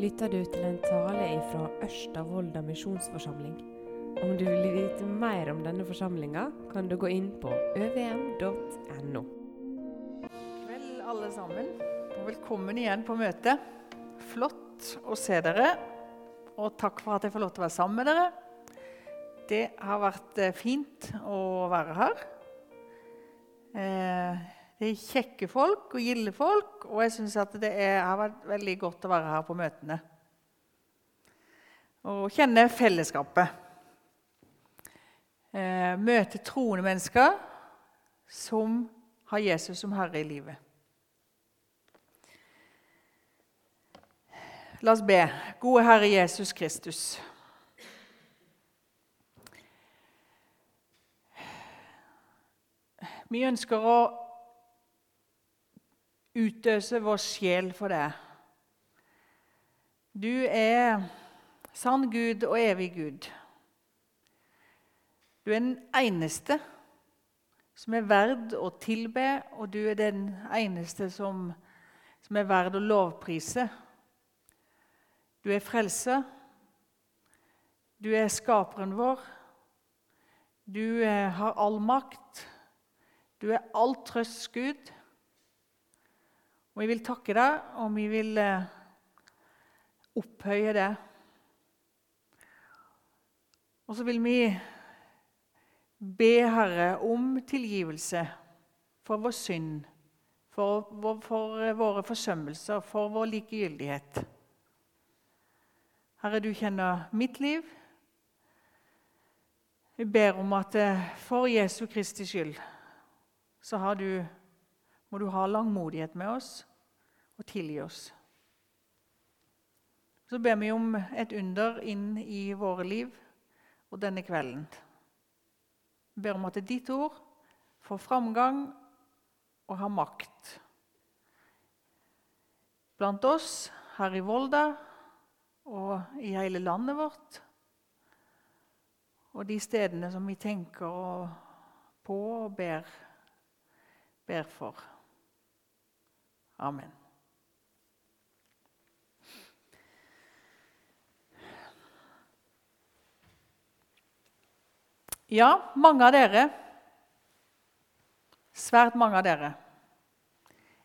lytter du til en tale fra Ørsta misjonsforsamling. Om du vil vite mer om denne forsamlinga, kan du gå inn på øvm.no. Vel, alle sammen, og velkommen igjen på møtet. Flott å se dere, og takk for at jeg får lov til å være sammen med dere. Det har vært eh, fint å være her. Eh, det er kjekke folk og gilde folk, og jeg syns det er, har vært veldig godt å være her på møtene. Og kjenne fellesskapet. Eh, møte troende mennesker som har Jesus som herre i livet. La oss be. Gode Herre Jesus Kristus. Vi ønsker å utøse vår sjel for deg. Du er sann Gud og evig Gud. Du er den eneste som er verd å tilbe, og du er den eneste som, som er verd å lovprise. Du er frelser. Du er skaperen vår. Du har all makt. Du er all trøsts Gud. Og vi vil takke deg, og vi vil eh, opphøye det. Og så vil vi be Herre om tilgivelse for vår synd, for, for våre forsømmelser, for vår likegyldighet. Herre, du kjenner mitt liv. Vi ber om at eh, for Jesu Kristi skyld så du, må du ha langmodighet med oss og tilgi oss. Så ber vi om et under inn i våre liv og denne kvelden. Vi ber om at ditt ord får framgang og har makt. Blant oss her i Volda og i hele landet vårt. Og de stedene som vi tenker på og ber, ber for. Amen. Ja, mange av dere, svært mange av dere,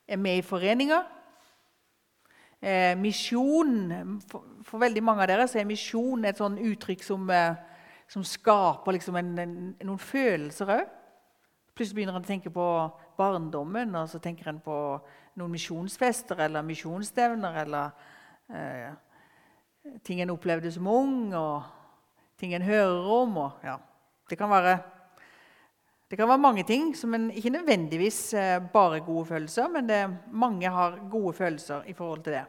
er med i foreninger. Eh, misjon for, for, veldig mange av dere så er misjon et sånn uttrykk som, eh, som skaper liksom en, en, noen følelser òg. Plutselig begynner en å tenke på barndommen, og så tenker en på noen misjonsfester eller misjonsstevner eller eh, ting en opplevde som ung, og ting en hører om. og ja. Det kan være, det kan være mange ting som en ikke nødvendigvis eh, bare gode følelser, men det, mange har gode følelser i forhold til det.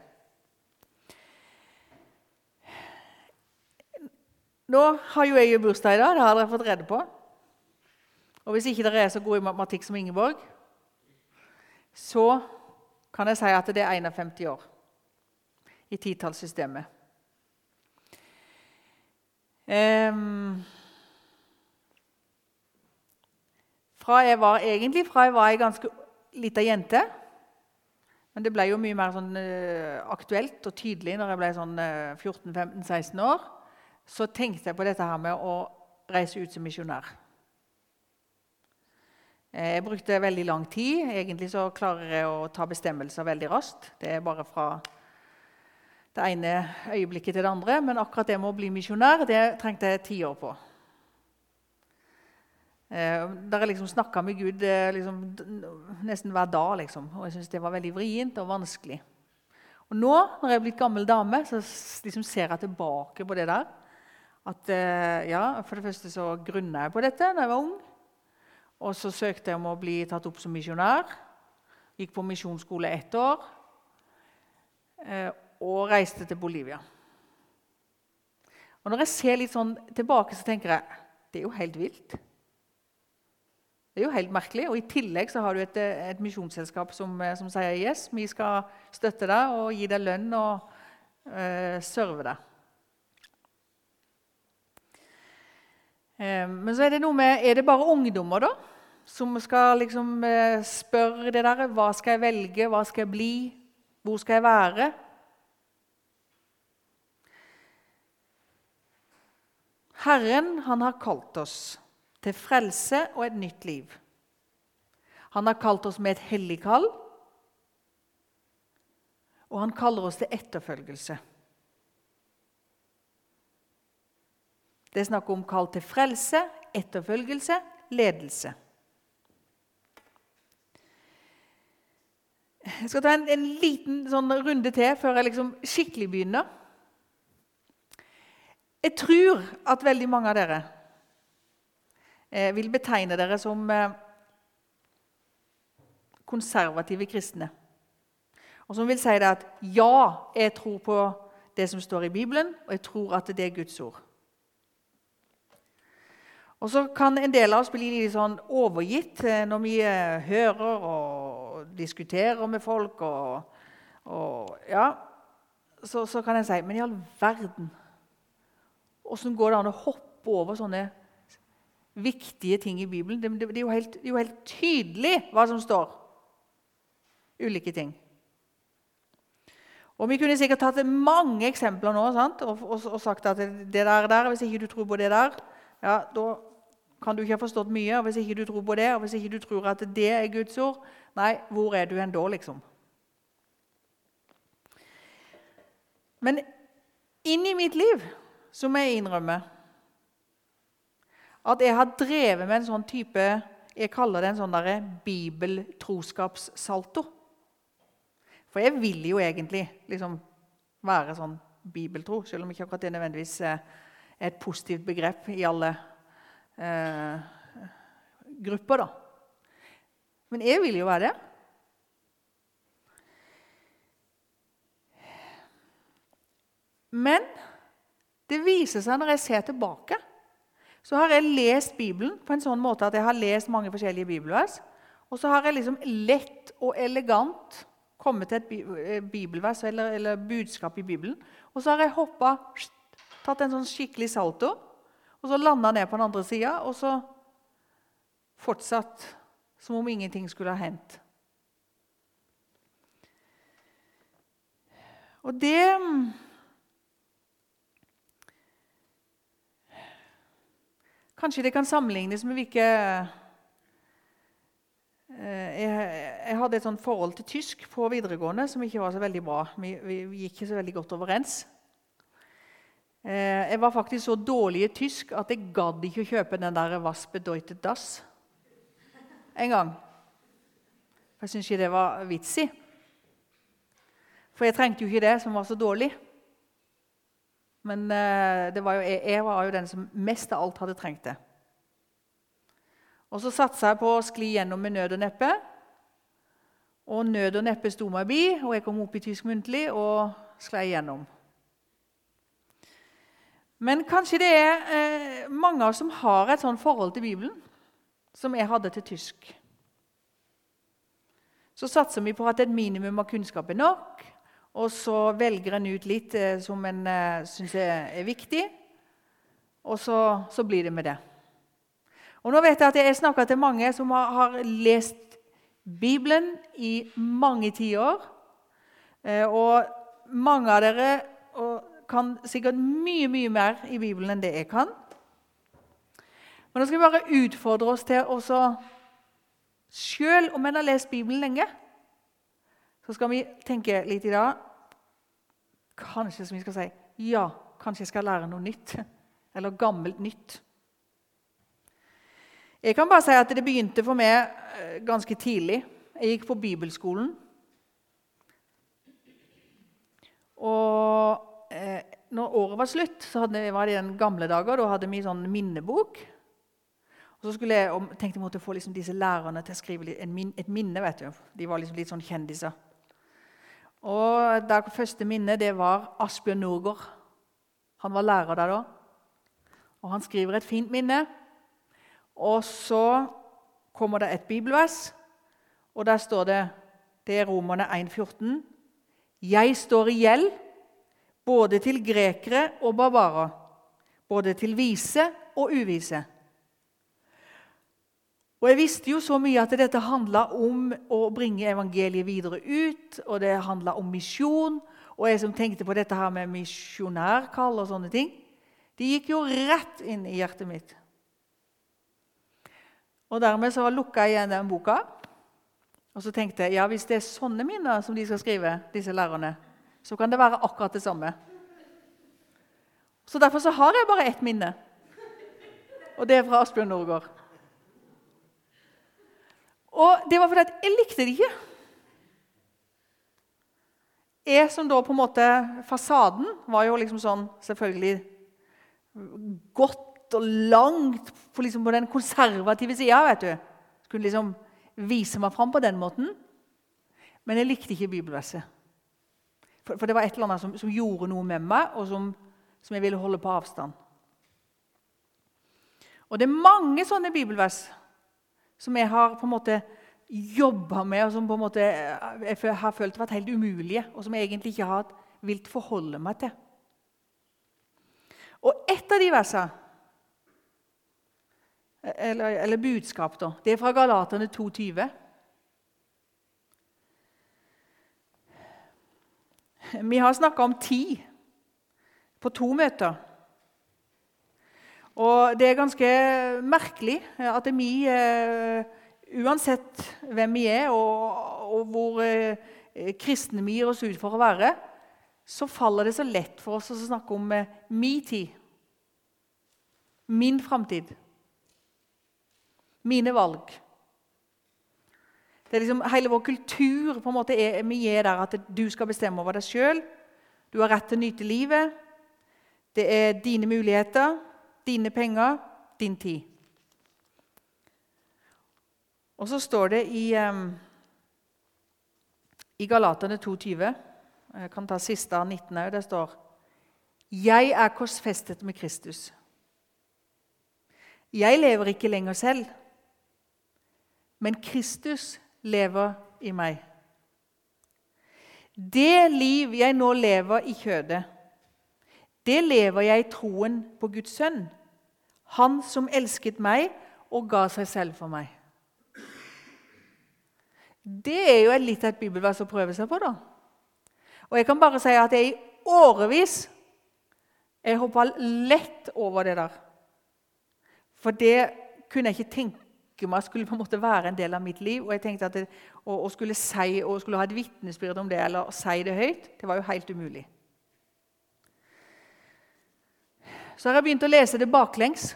Nå har jo jeg bursdag i dag. Det har dere fått rede på. Og hvis ikke dere er så gode i matematikk som Ingeborg, så kan jeg si at det er 51 år i titallssystemet. Um, Fra jeg var, egentlig fra jeg var ei ganske lita jente. Men det ble jo mye mer sånn, uh, aktuelt og tydelig når jeg ble sånn uh, 14-15-16 år. Så tenkte jeg på dette her med å reise ut som misjonær. Eh, jeg brukte veldig lang tid. Egentlig så klarer jeg å ta bestemmelser veldig raskt. Det er bare fra det ene øyeblikket til det andre. Men akkurat det med å bli misjonær det trengte jeg ti år på. Eh, der jeg liksom snakka med Gud eh, liksom, nesten hver dag. Liksom. Og jeg syntes det var veldig vrient og vanskelig. Og nå, når jeg er blitt gammel dame, så liksom ser jeg tilbake på det der. At eh, ja, For det første så grunna jeg på dette da jeg var ung. Og så søkte jeg om å bli tatt opp som misjonær. Gikk på misjonsskole ett år. Og reiste til Bolivia. Og Når jeg ser litt sånn tilbake, så tenker jeg det er jo helt vilt. Det er jo helt merkelig. Og i tillegg så har du et, eh, et misjonsselskap som, eh, som, sier yes, vi skal støtte deg og gi deg lønn og eh, serve deg. Eh, men så er det noe med Er det bare ungdommer, da? Som skal liksom eh, spørre det der, Hva skal jeg velge? Hva skal jeg bli? Hvor skal jeg være? Herren, han har kalt oss til frelse og et nytt liv. Han har kalt oss med et hellig kall, og han kaller oss til etterfølgelse. Det er snakk om kall til frelse, etterfølgelse, ledelse. Jeg skal ta en, en liten sånn runde til før jeg liksom skikkelig begynner. Jeg tror at veldig mange av dere eh, vil betegne dere som eh, konservative kristne. Og som vil si det at ja, jeg tror på det som står i Bibelen, og jeg tror at det er Guds ord. Og så kan en del av oss bli litt sånn overgitt eh, når vi hører og diskuterer med folk. Og, og ja, så, så, kan jeg si Men i all verden Åssen går det an å hoppe over sånne viktige ting i Bibelen? Det, det, det, er, helt, det er jo helt tydelig hva som står. Ulike ting. Og Vi kunne sikkert tatt mange eksempler nå og, og, og, sagt at det der, der, hvis ikke du tror på det der, ja, da kan du ikke ha forstått mye. og Hvis ikke du tror på det, og hvis ikke du tror at det er Guds ord, nei, hvor er du hen da, liksom? Men inn i mitt liv så må jeg innrømme at jeg har drevet med en sånn type Jeg kaller det en sånn bibeltroskapssalto. For jeg vil jo egentlig liksom være sånn bibeltro, selv om ikke akkurat det nødvendigvis er et positivt begrep i alle eh, grupper, da. Men jeg vil jo være det. Men det viser seg når jeg ser tilbake, så har jeg lest Bibelen på en sånn måte at jeg har lest mange forskjellige bibelvers. Og så har jeg liksom lett og elegant kommet til et eh, bibelvers eller, eller budskap i Bibelen. Og så har jeg hoppa, tatt en sånn skikkelig salto og så landa ned på den andre sida, og så fortsatt som om ingenting skulle ha hendt. Og det Kanskje det kan sammenlignes med hvilke eh, jeg, hadde et sånt forhold til tysk på videregående som ikke var så veldig bra. Vi gikk ikke så veldig godt overens. Eh, jeg var faktisk så dårlig i tysk at jeg gadd ikke å kjøpe den der 'Was bedeutet das' en gang. For jeg syntes ikke det var vits i. For jeg trengte jo ikke det, som var så dårlig. Men eh, var jo, jeg var jo den som mest av alt hadde trengt det. Og så satsa jeg på å skli gjennom med nød og neppe. Og nød og neppe sto meg bi, og jeg kom opp i tysk muntlig og sklei gjennom. Men kanskje det er eh, mange av oss som har et sånt forhold til Bibelen som jeg hadde til tysk. Så satser vi på at et minimum av kunnskap er nok, og så velger en ut litt eh, som en eh, syns er, viktig, og så, så, blir det med det. Og nå vet Jeg at jeg snakker til mange som har, har lest Bibelen i mange tiår. Eh, og mange av dere kan sikkert mye mye mer i Bibelen enn det jeg kan. Men nå skal vi bare utfordre oss til å Selv om en har lest Bibelen lenge, så skal vi tenke litt i dag Kanskje som vi skal si ja, kanskje jeg skal lære noe nytt. Eller gammelt nytt. Jeg kan bare si at det begynte for meg eh, ganske tidlig. Jeg gikk på bibelskolen. Og eh, når året var slutt, så hadde, var det i den gamle dager, da hadde vi sånn minnebok. Og så skulle jeg, og tenkte jeg måtte få liksom disse lærerne til å skrive min, et minne. vet du. De var liksom litt sånn kjendiser. Og Det første minnet det var Asbjørn Norgård. Han var lærer der da. Og Han skriver et fint minne. Og så kommer det et bibelvers, og der står det Det er Romerne 1,14. Jeg står i gjeld både til grekere og barbarer, både til vise og uvise. Og Jeg visste jo så mye at dette handla om å bringe evangeliet videre ut, og det handla om misjon. Og jeg som tenkte på dette her med misjonærkall og sånne ting, De gikk jo rett inn i hjertet mitt. Og Dermed så lukka jeg igjen den boka. Og så tenkte jeg ja, hvis det er sånne minner som de skal skrive, disse lærerne, så kan det være akkurat det samme. Så Derfor så har jeg bare ett minne. Og det er fra Asbjørn Norgård. Og det var fordi jeg likte det ikke. Jeg som da på en måte Fasaden var jo liksom sånn selvfølgelig godt og langt på, liksom på den konservative sida. vet du. Skulle liksom vise meg fram på den måten. Men jeg likte ikke bibelverset. For, for det var et eller annet som, som, gjorde noe med meg, og som, som jeg ville holde på avstand. Og det er mange sånne bibelvers som jeg har på en måte jobba med, og som på en måte jeg har følt vært helt umulige, og som jeg egentlig ikke har vilt forholde meg til. Og ett av de versene, eller, eller budskap, da, det er fra Galaterne 2,20. Vi har snakka om tid på to møter. Og det er ganske merkelig at vi, uh, uansett hvem vi er, og, og hvor uh, kristne vi gir oss ut for å være, så faller det så lett for oss å snakke om min tid. Min framtid. Mine valg. Det er liksom Hele vår kultur på en måte er, vi er der at du skal bestemme over deg sjøl. Du har rett til å nyte livet. Det er dine muligheter dine penger, din tid. Og så står det i, um, i Galaterne 2,20 Jeg kan ta siste av 19 òg. Det står Jeg er korsfestet med Kristus. Jeg lever ikke lenger selv, men Kristus lever i meg. Det liv jeg nå lever i kjødet, det lever jeg i troen på Guds sønn, han som elsket meg og ga seg selv for meg. Det er jo litt av et bibelvers å prøve seg på. da. Og jeg kan bare si at jeg i årevis jeg hoppa lett over det der. For det kunne jeg ikke tenke meg skulle på en måte være en del av mitt liv. Og jeg tenkte at det, å, å, skulle si, å skulle ha et vitnesbyrd om det eller si det høyt, det var jo helt umulig. Så har jeg begynt å lese det baklengs.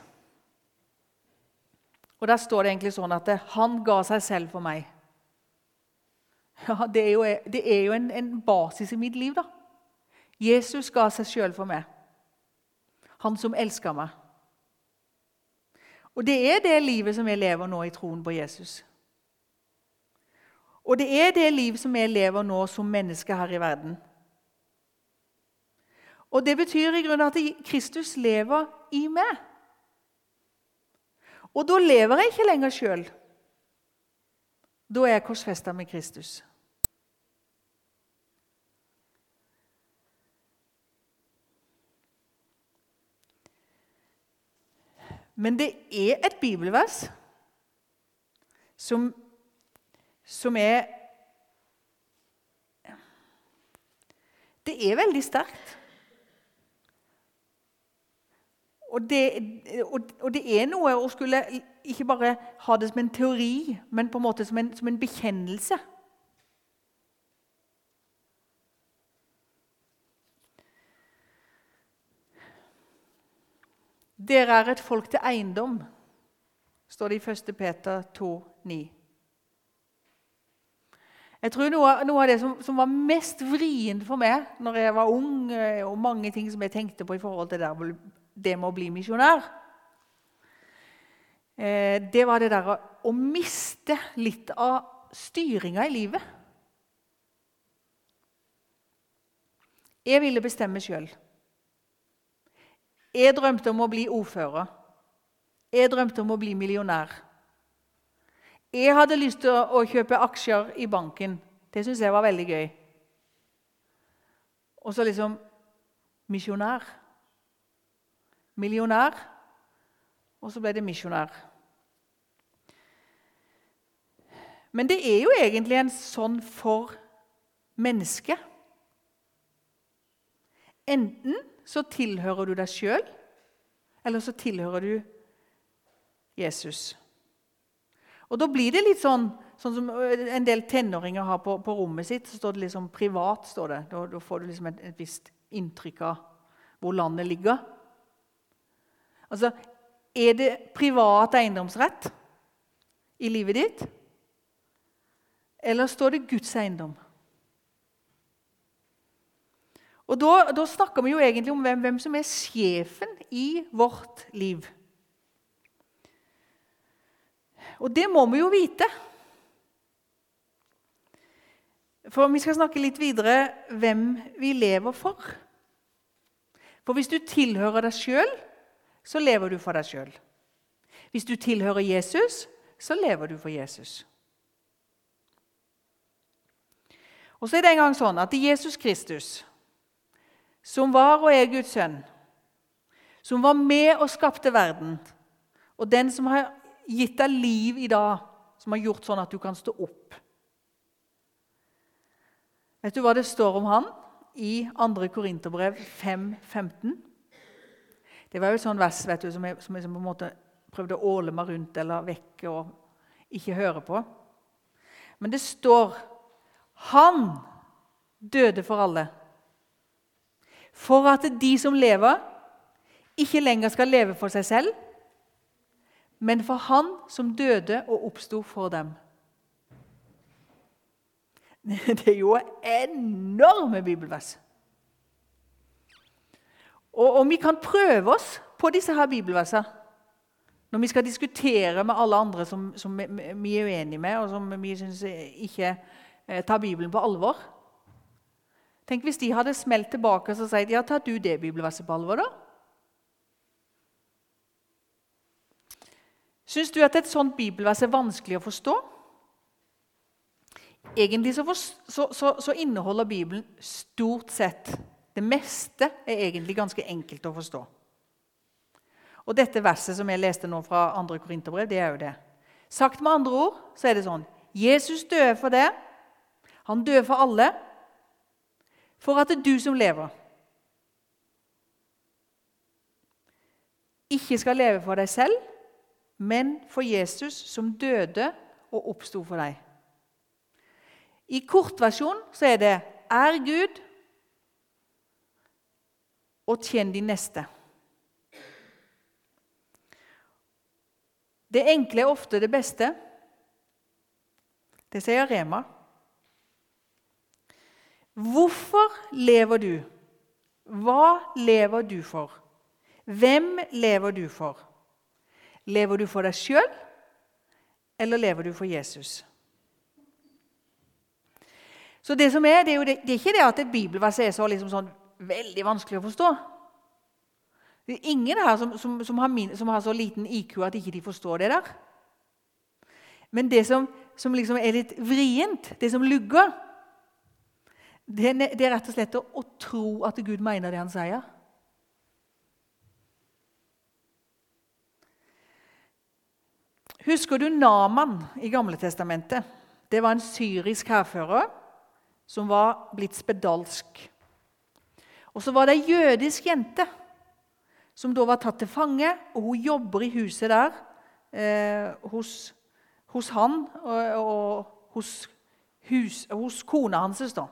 Og Der står det egentlig sånn at 'han ga seg selv for meg'. Ja, Det er jo, det er jo en, en, basis i mitt liv, da. Jesus ga seg sjøl for meg. Han som elsker meg. Og det er det livet som jeg lever nå i troen på Jesus. Og det er det liv som jeg lever nå som menneske her i verden. Og Det betyr i grunnen at Kristus lever i meg. Og da lever jeg ikke lenger sjøl. Da er jeg korsfesta med Kristus. Men det er et bibelvers som, som er Det er veldig sterkt. Og det, og, det, er noe å skulle ikke bare ha det som en teori, men på en måte som en, som en bekjennelse. Dere er et folk til eiendom, står det i 1. Peter 2, 9. Jeg tror Noe, noe av det som, som, var mest vrient for meg når jeg var ung, eh, og mange ting som jeg tenkte på i forhold til det det med å bli misjonær, eh, det var det der å miste litt av styringa i livet. Jeg ville bestemme sjøl. Jeg drømte om å bli ordfører. Jeg drømte om å bli millionær. Jeg hadde lyst til å kjøpe aksjer i banken. Det syntes jeg var veldig gøy. Og så liksom misjonær millionær, og så ble det misjonær. Men det er jo egentlig en sånn for mennesket. Enten så tilhører du deg sjøl, eller så tilhører du Jesus. Og Da blir det litt sånn, sånn som en del tenåringer har på, på rommet sitt. så står det liksom 'privat'. står det. Da, da får du liksom et, et visst inntrykk av hvor landet ligger. Altså, Er det privat eiendomsrett i livet ditt? Eller står det Guds eiendom? Og da, da, snakker vi jo egentlig om hvem, hvem, som er sjefen i vårt liv. Og det må vi jo vite. For vi skal snakke litt videre hvem vi lever for. For hvis du tilhører deg sjøl, så lever du for deg sjøl. Hvis du tilhører Jesus, så lever du for Jesus. Og så er det en gang sånn at Jesus Kristus som var og er Guds sønn, som var med og skapte verden, og den som har gitt deg liv i dag, som har gjort sånn at du kan stå opp. Vet du hva det står om han i 2. Korinterbrev 5.15? Det var jo et sånt vers vet du, som jeg, som jeg på en måte prøvde å åle meg rundt eller vekke og ikke høre på. Men det står Han døde for alle for at de som lever, ikke lenger skal leve for seg selv, men for Han som døde og oppsto for dem. Det er jo enorme bibelvers. Og, og vi kan prøve oss på disse her bibelversene når vi skal diskutere med alle andre som, som vi er uenige med, og som vi syns ikke eh, tar Bibelen på alvor. Tenk hvis de hadde smelt tilbake og sagt ja, tar du det bibelverset på alvor. da? Syns du at et sånt bibelvers er vanskelig å forstå? Egentlig så, så, så, så, inneholder Bibelen stort sett Det meste er egentlig ganske enkelt å forstå. Og dette verset som jeg leste nå fra 2. Korinterbrev, det er jo det. Sagt med andre ord så er det sånn Jesus døde for det. Han døde for alle for at det er du som lever, ikke skal leve for deg selv, men for Jesus, som døde og oppsto for deg. I kortversjon så er det 'er Gud' og 'tjen din neste'. Det enkle er ofte det beste. Det sier Rema. Hvorfor lever du? Hva lever du for? Hvem lever du for? Lever du for deg sjøl, eller lever du for Jesus? Så Det som er, det er, det, det er ikke det at et bibelvers er så liksom sånn veldig vanskelig å forstå. Det er ingen her som, som, som, har, min, som har, så liten IQ at ikke de forstår det der. Men det som, liksom er litt vrient, det som lugger, det det er rett og slett å, å tro at Gud mener det han sier. Husker du Naman i Gamle Testamentet? Det var en syrisk hærfører som var blitt spedalsk. Og så var det ei jødisk jente som da var tatt til fange, og hun jobber i huset der eh, hos, hos, han og, og hos, hus, hos kona hans. da.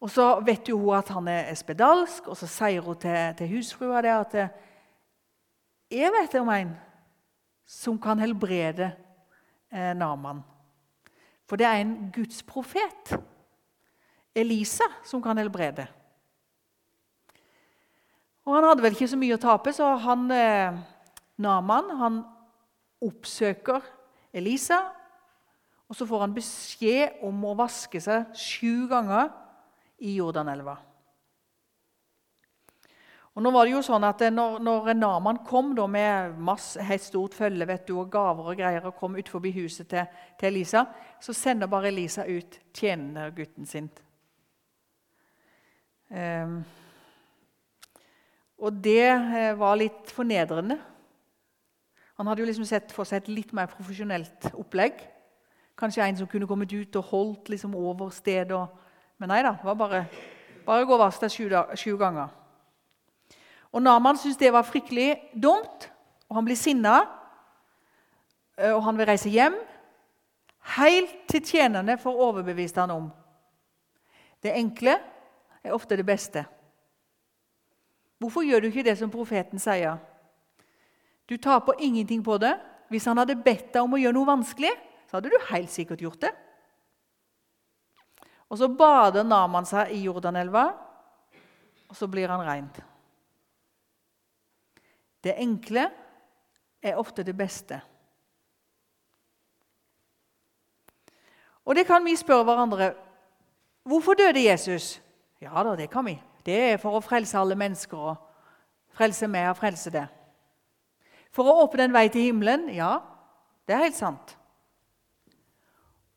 Og så vet jo hun at han er spedalsk, og så sier hun til, til husfrua det at jeg vet om en som kan helbrede eh, Naman. For det er en gudsprofet, Elisa, som kan helbrede. Og Han hadde vel ikke så mye å tape, så han, eh, Naman han oppsøker Elisa. Og så får han beskjed om å vaske seg sju ganger i Jordanelva. Og nå var det jo sånn at når, når Naman kom da med masse, et stort følge vet du, og gaver og greier og kom ut forbi huset til, til Elisa, så sender bare Elisa ut tjenergutten sin. Um, og det eh, var litt fornedrende. Han hadde jo liksom sett for seg et litt mer profesjonelt opplegg. Kanskje en som kunne kommet ut og holdt liksom over stedet. men nei da, det var bare, bare gå og vask deg sju, sju ganger. Og Naman syntes det var fryktelig dumt, og han blir sinna. eh, Og han vil reise hjem, helt til tjenerne får overbevist han om. Det enkle er ofte det beste. Hvorfor gjør du ikke det som profeten sier? Du taper ingenting på det. Hvis han hadde bedt deg om å gjøre noe vanskelig, så hadde du helt sikkert gjort det. Og så bader Naman seg i Jordanelva, og så blir han rein. Det enkle er ofte det beste. Og det kan vi spørre hverandre. Hvorfor døde Jesus? Ja da, det kan vi. Det er for å frelse alle mennesker og frelse meg og frelse det. For å åpne en vei til himmelen? Ja, det er helt sant.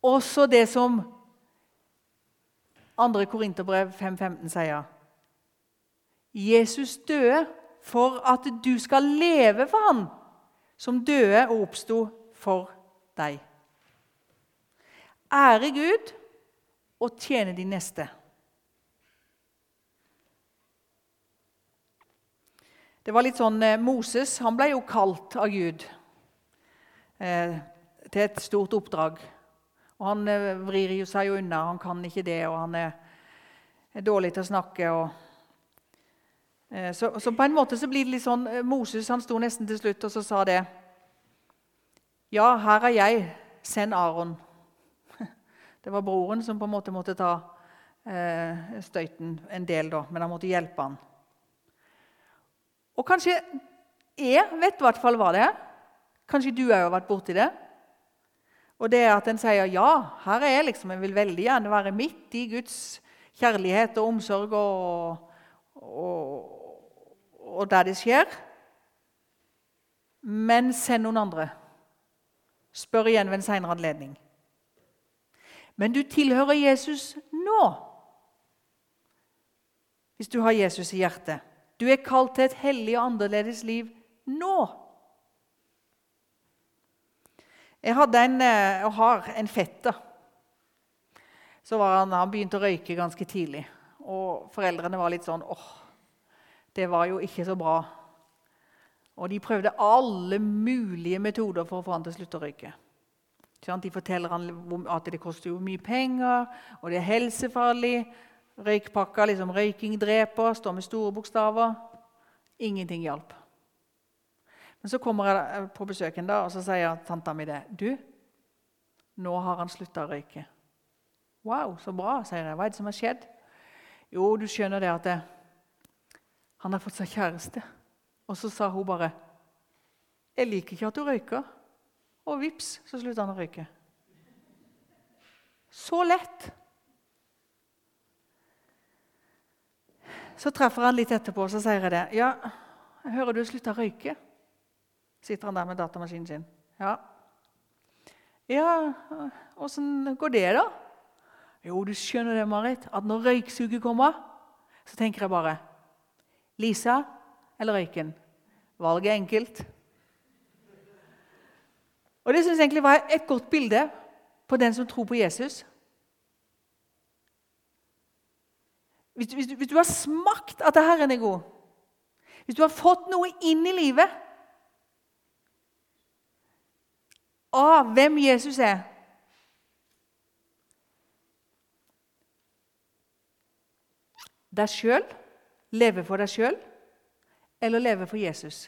Også det som 2. Korinterbrev 5.15 sier. Jesus døde for at du skal leve for han som døde og oppsto for deg. Ære Gud og tjene de neste. Det var litt sånn, eh, Moses han ble jo kalt av Gud eh, til et stort oppdrag. Og Han eh, vrir jo seg jo unna, han kan ikke det, og han er, er dårlig til å snakke. Og, eh, så, så, på en måte så blir det litt sånn eh, Moses han sto nesten til slutt og så sa det. Ja, her er jeg. Send Aron. Det var broren som på en måte måtte ta eh, støyten en del, da, men han måtte hjelpe han. Og kanskje jeg vet i hvert fall hva det er. Kanskje du òg har vært borti det. Og det er at en sier ja, her er jeg liksom, jeg vil veldig gjerne være midt i Guds kjærlighet og omsorg og, og, og der det skjer. Men send noen andre. Spør igjen ved en seinere anledning. Men du tilhører Jesus nå. Hvis du har Jesus i hjertet. Du er kalt til et hellig og annerledes liv nå. Jeg hadde en, eh, og har en fetter. Så var han, han begynte å røyke ganske tidlig. Og foreldrene var litt sånn åh, det var jo ikke så bra. Og de prøvde alle mulige metoder for å få han til å slutte å røyke. De forteller han at det koster jo mye penger, og det er helsefarlig. Røykpakka, liksom 'røyking dreper', står med store bokstaver. Ingenting hjalp. Men så kommer jeg på besøk en dag, og så sier tanta mi det. 'Du, nå har han slutta å røyke.' 'Wow, så bra', sier jeg. 'Hva er det som har skjedd?' 'Jo, du skjønner det at det, han har fått seg kjæreste.' Og så sa hun bare 'Jeg liker ikke at du røyker.' Og vips, så slutta han å røyke. Så lett. Så treffer han litt etterpå, så sier jeg det. 'Ja, jeg hører du slutta å røyke.' Sitter han der med datamaskinen sin. 'Ja.' 'Ja, åssen går det, da?' 'Jo, du skjønner det, Marit, at når røyksuget kommer, så tenker jeg bare 'Lisa eller røyken?' Valget er enkelt. Og Det syns jeg egentlig var et godt bilde på den som tror på Jesus. Hvis du, hvis, du, hvis du, har smakt at Herren er god, hvis du har fått noe inn i livet av hvem Jesus er Deg sjøl, leve for deg sjøl, eller leve for Jesus?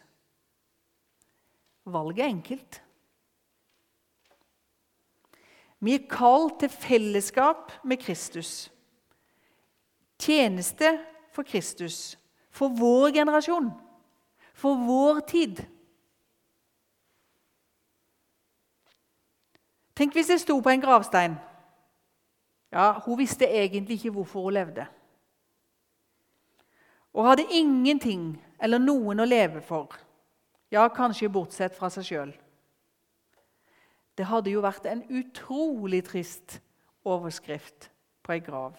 Valget er enkelt. Vi er kalt til fellesskap med Kristus tjeneste for Kristus, for vår generasjon, for vår tid. Tenk hvis jeg sto på en gravstein. Ja, Hun visste egentlig ikke hvorfor hun levde. Og hadde ingenting eller noen å leve for. Ja, kanskje bortsett fra seg sjøl. Det hadde jo vært en utrolig trist overskrift på ei grav.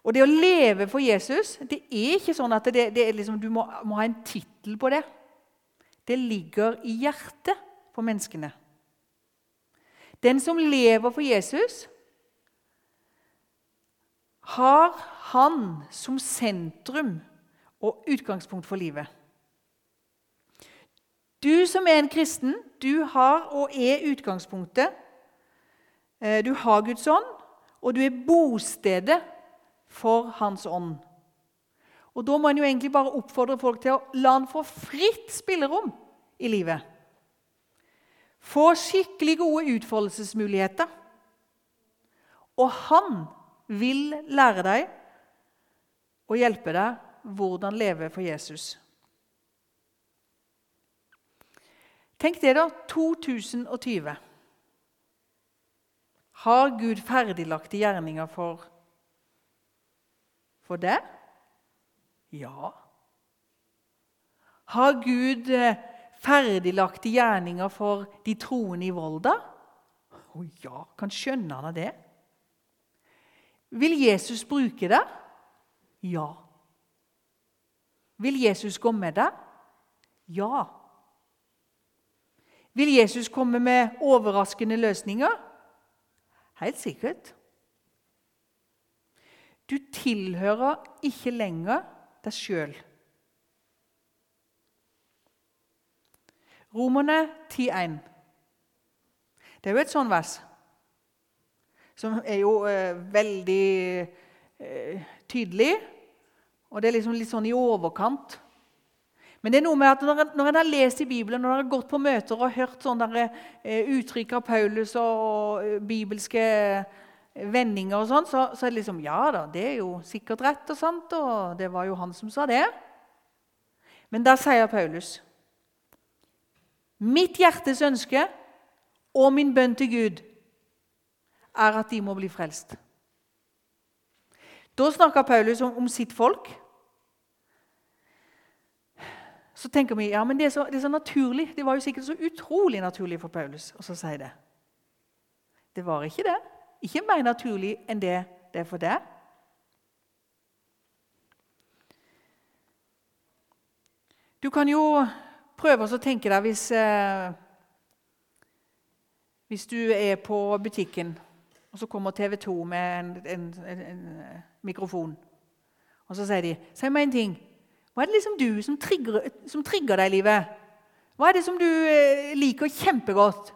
Og det å leve for Jesus det er ikke sånn at det, det liksom, du må, må, ha en tittel på det. Det ligger i hjertet på menneskene. Den som lever for Jesus, har han som sentrum og utgangspunkt for livet. Du som er en kristen, du har og er utgangspunktet. Eh, du har Guds ånd, og du er bostedet for Hans ånd. Og Da må en jo egentlig bare oppfordre folk til å la han få fritt spillerom i livet. Få skikkelig gode utfoldelsesmuligheter. Og han vil lære deg og hjelpe deg hvordan leve for Jesus. Tenk det, da. 2020. Har Gud ferdiglagte gjerninger for, for det? Ja. Har Gud eh, ferdiglagte gjerninger for de troende i Volda? Å ja, kan skjønne han av det. Vil Jesus bruke det? Ja. Vil Jesus gå med deg? Ja. Vil Jesus komme med overraskende løsninger? Helt sikkert. Du tilhører ikke lenger deg sjøl. Romerne 10,1. Det er jo et sånt vers som er jo eh, veldig eh, tydelig. Og det er liksom litt sånn i overkant. Men det er noe med at når, når en har lest i Bibelen, når en har gått på møter og hørt sånne eh, uttrykk av Paulus og, og eh, bibelske vendinger, og sånn, så, så, er det liksom Ja da, det er jo sikkert rett og sant, og det var jo han som sa det. Men da sier Paulus Mitt hjertes ønske og min bønn til Gud er at de må bli frelst. Da snakker Paulus om, om sitt folk. Så tenker vi ja, men det er, så, det er, så, naturlig. Det var jo sikkert så utrolig naturlig for Paulus å si det. Det var ikke det. Ikke mer naturlig enn det det er for deg. Du kan jo prøve å tenke deg hvis, eh, hvis du er på butikken, og så kommer TV 2 med en, en, en, en mikrofon. Og så sier de 'Si meg en ting. Hva er det liksom du som trigger, som trigger deg i livet? Hva er det som du eh, liker kjempegodt?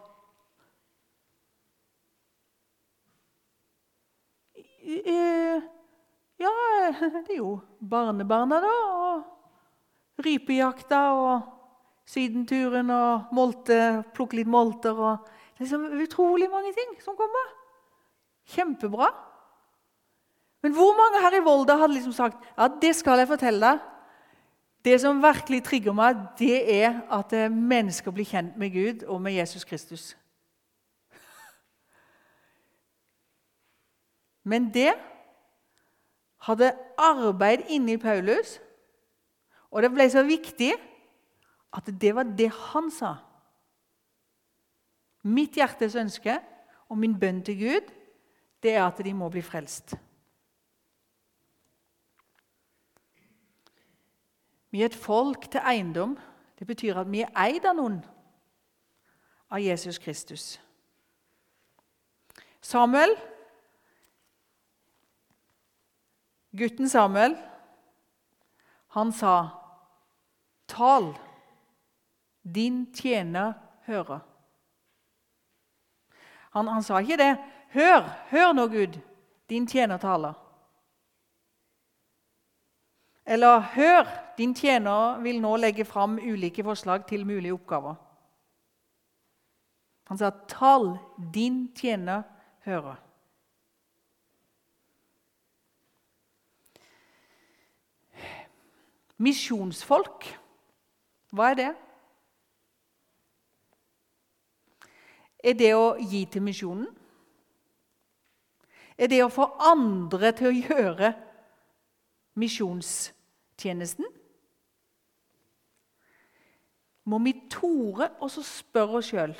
Eh, ja, det er jo barnebarna, da. Og rypejakta og sydenturen og molte, plukke litt molter. og liksom utrolig mange ting som kommer. Kjempebra. Men hvor mange her i Volda hadde liksom sagt ja, det skal jeg fortelle deg. Det som virkelig trigger meg, det er at eh, mennesker blir kjent med Gud og med Jesus Kristus. Men det hadde arbeid inni Paulus, og det ble så viktig at det var det han sa. Mitt hjertes ønske og min bønn til Gud det er at de må bli frelst. Vi er et folk til eiendom. Det betyr at vi er eid av noen, av Jesus Kristus. Samuel Gutten Samuel, han sa, 'Tal, din tjener hører'. Han, han sa ikke det. 'Hør, hør nå, Gud, din tjener taler'. Eller 'Hør, din tjener vil nå legge fram ulike forslag til mulige oppgaver'. Han sa 'Tal, din tjener hører'. Misjonsfolk, hva er det? Er det å gi til misjonen? Er det å få andre til å gjøre misjonstjenesten? Må vi tore og så spørre oss sjøl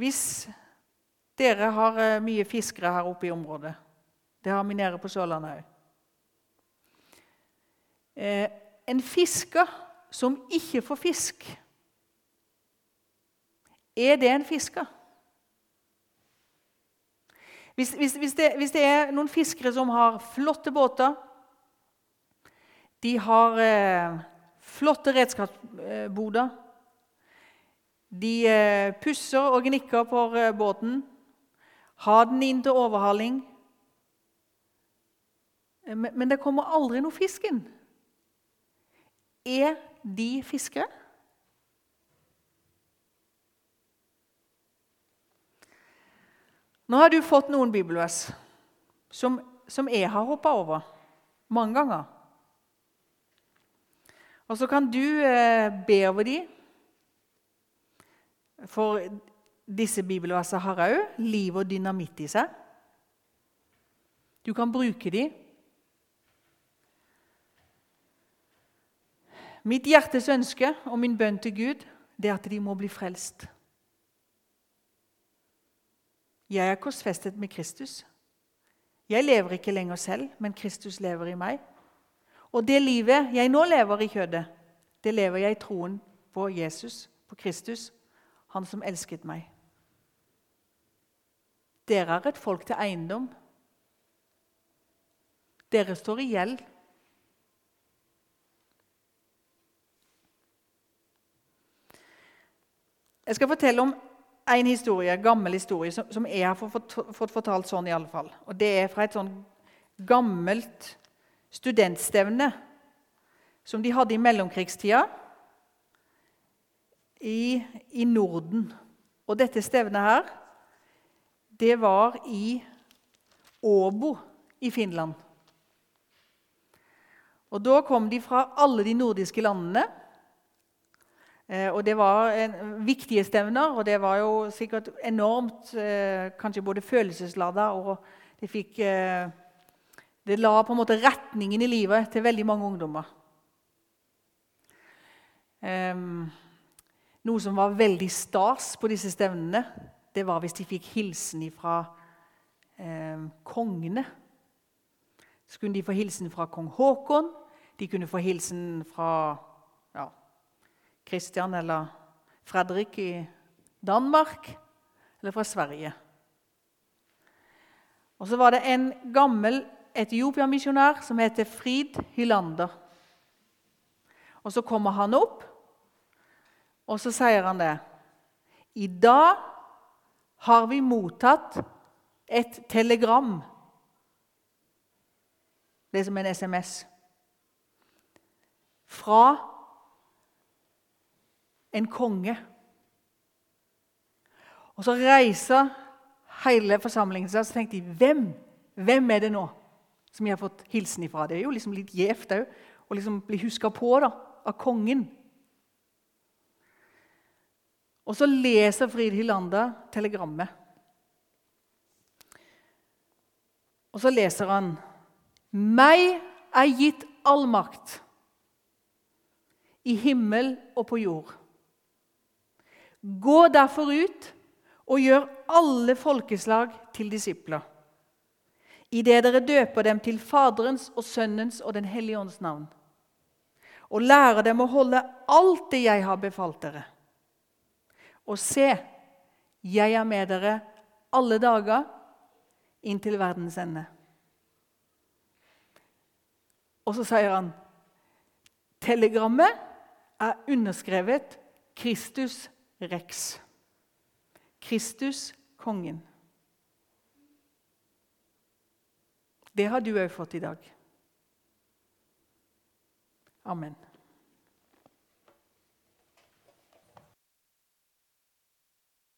Hvis dere har eh, mye fiskere her oppe i området Det har vi nede på Sørlandet òg. Eh, en fisker som ikke får fisk, er det en fisker? Hvis, hvis, hvis, det, hvis, det, er noen fiskere som har flotte båter, De har eh, flotte redskapsboder. De eh, pusser og gnikker på eh, båten. Har den inn til overhaling. Eh, Men, men det kommer aldri noe fisk inn. Er de fiskere? Nå har du fått noen bibelvers som, som jeg har hoppa over mange ganger. Og så kan du eh, be over de. For disse bibelversene har òg liv og dynamitt i seg. Du kan bruke de. Mitt hjertes ønske og min bønn til Gud det er at de må bli frelst. Jeg er korsfestet med Kristus. Jeg lever ikke lenger selv, men Kristus lever i meg. Og det livet jeg nå lever i kjødet, det lever jeg i troen på Jesus, på Kristus, han som elsket meg. Dere er et folk til eiendom. Dere står i gjeld. Jeg skal fortelle om en historie, en gammel historie som, som jeg har fått, fått fortalt sånn i alle fall. Og Det er fra et sånn gammelt studentstevne som de hadde i mellomkrigstida i, i Norden. Og dette stevnet her, det var i Åbo i Finland. Og Da kom de fra alle de nordiske landene. Eh, og Det var viktige stevner, og det var jo sikkert enormt eh, kanskje både følelsesladda og det fikk eh, Det la på en måte retningen i livet til veldig mange ungdommer. Noe som var veldig stas på disse stevnene, det var hvis de fikk hilsen fra kongene. Så kunne de få hilsen fra kong Haakon, de kunne få hilsen fra Kristian eller Fredrik i Danmark, eller fra Sverige. Og så var det en gammel Etiopia-misjonær som heter Frid Hylander. Og så kommer han opp, og så sier han det. I dag har vi mottatt et telegram. Det er som en SMS. Fra en konge. Og så reiser hele forsamlingen seg, og så tenkte de hvem, hvem er det nå som jeg har fått hilsen ifra? Det er jo liksom litt gjevt òg å liksom bli huska på da, av kongen. Og så leser Frid Hylander telegrammet. Og så leser han Meg er gitt all makt i himmel og på jord. Gå derfor ut og gjør alle folkeslag til disipler. Idet dere døper dem til Faderens og Sønnens og Den hellige ånds navn. Og lærer dem å holde alt det jeg har befalt dere. Og se, jeg er med dere alle dager inntil verdens ende. Og så sier han telegrammet er underskrevet Kristus Rex. Kristus kongen. Det har du òg fått i dag. Amen.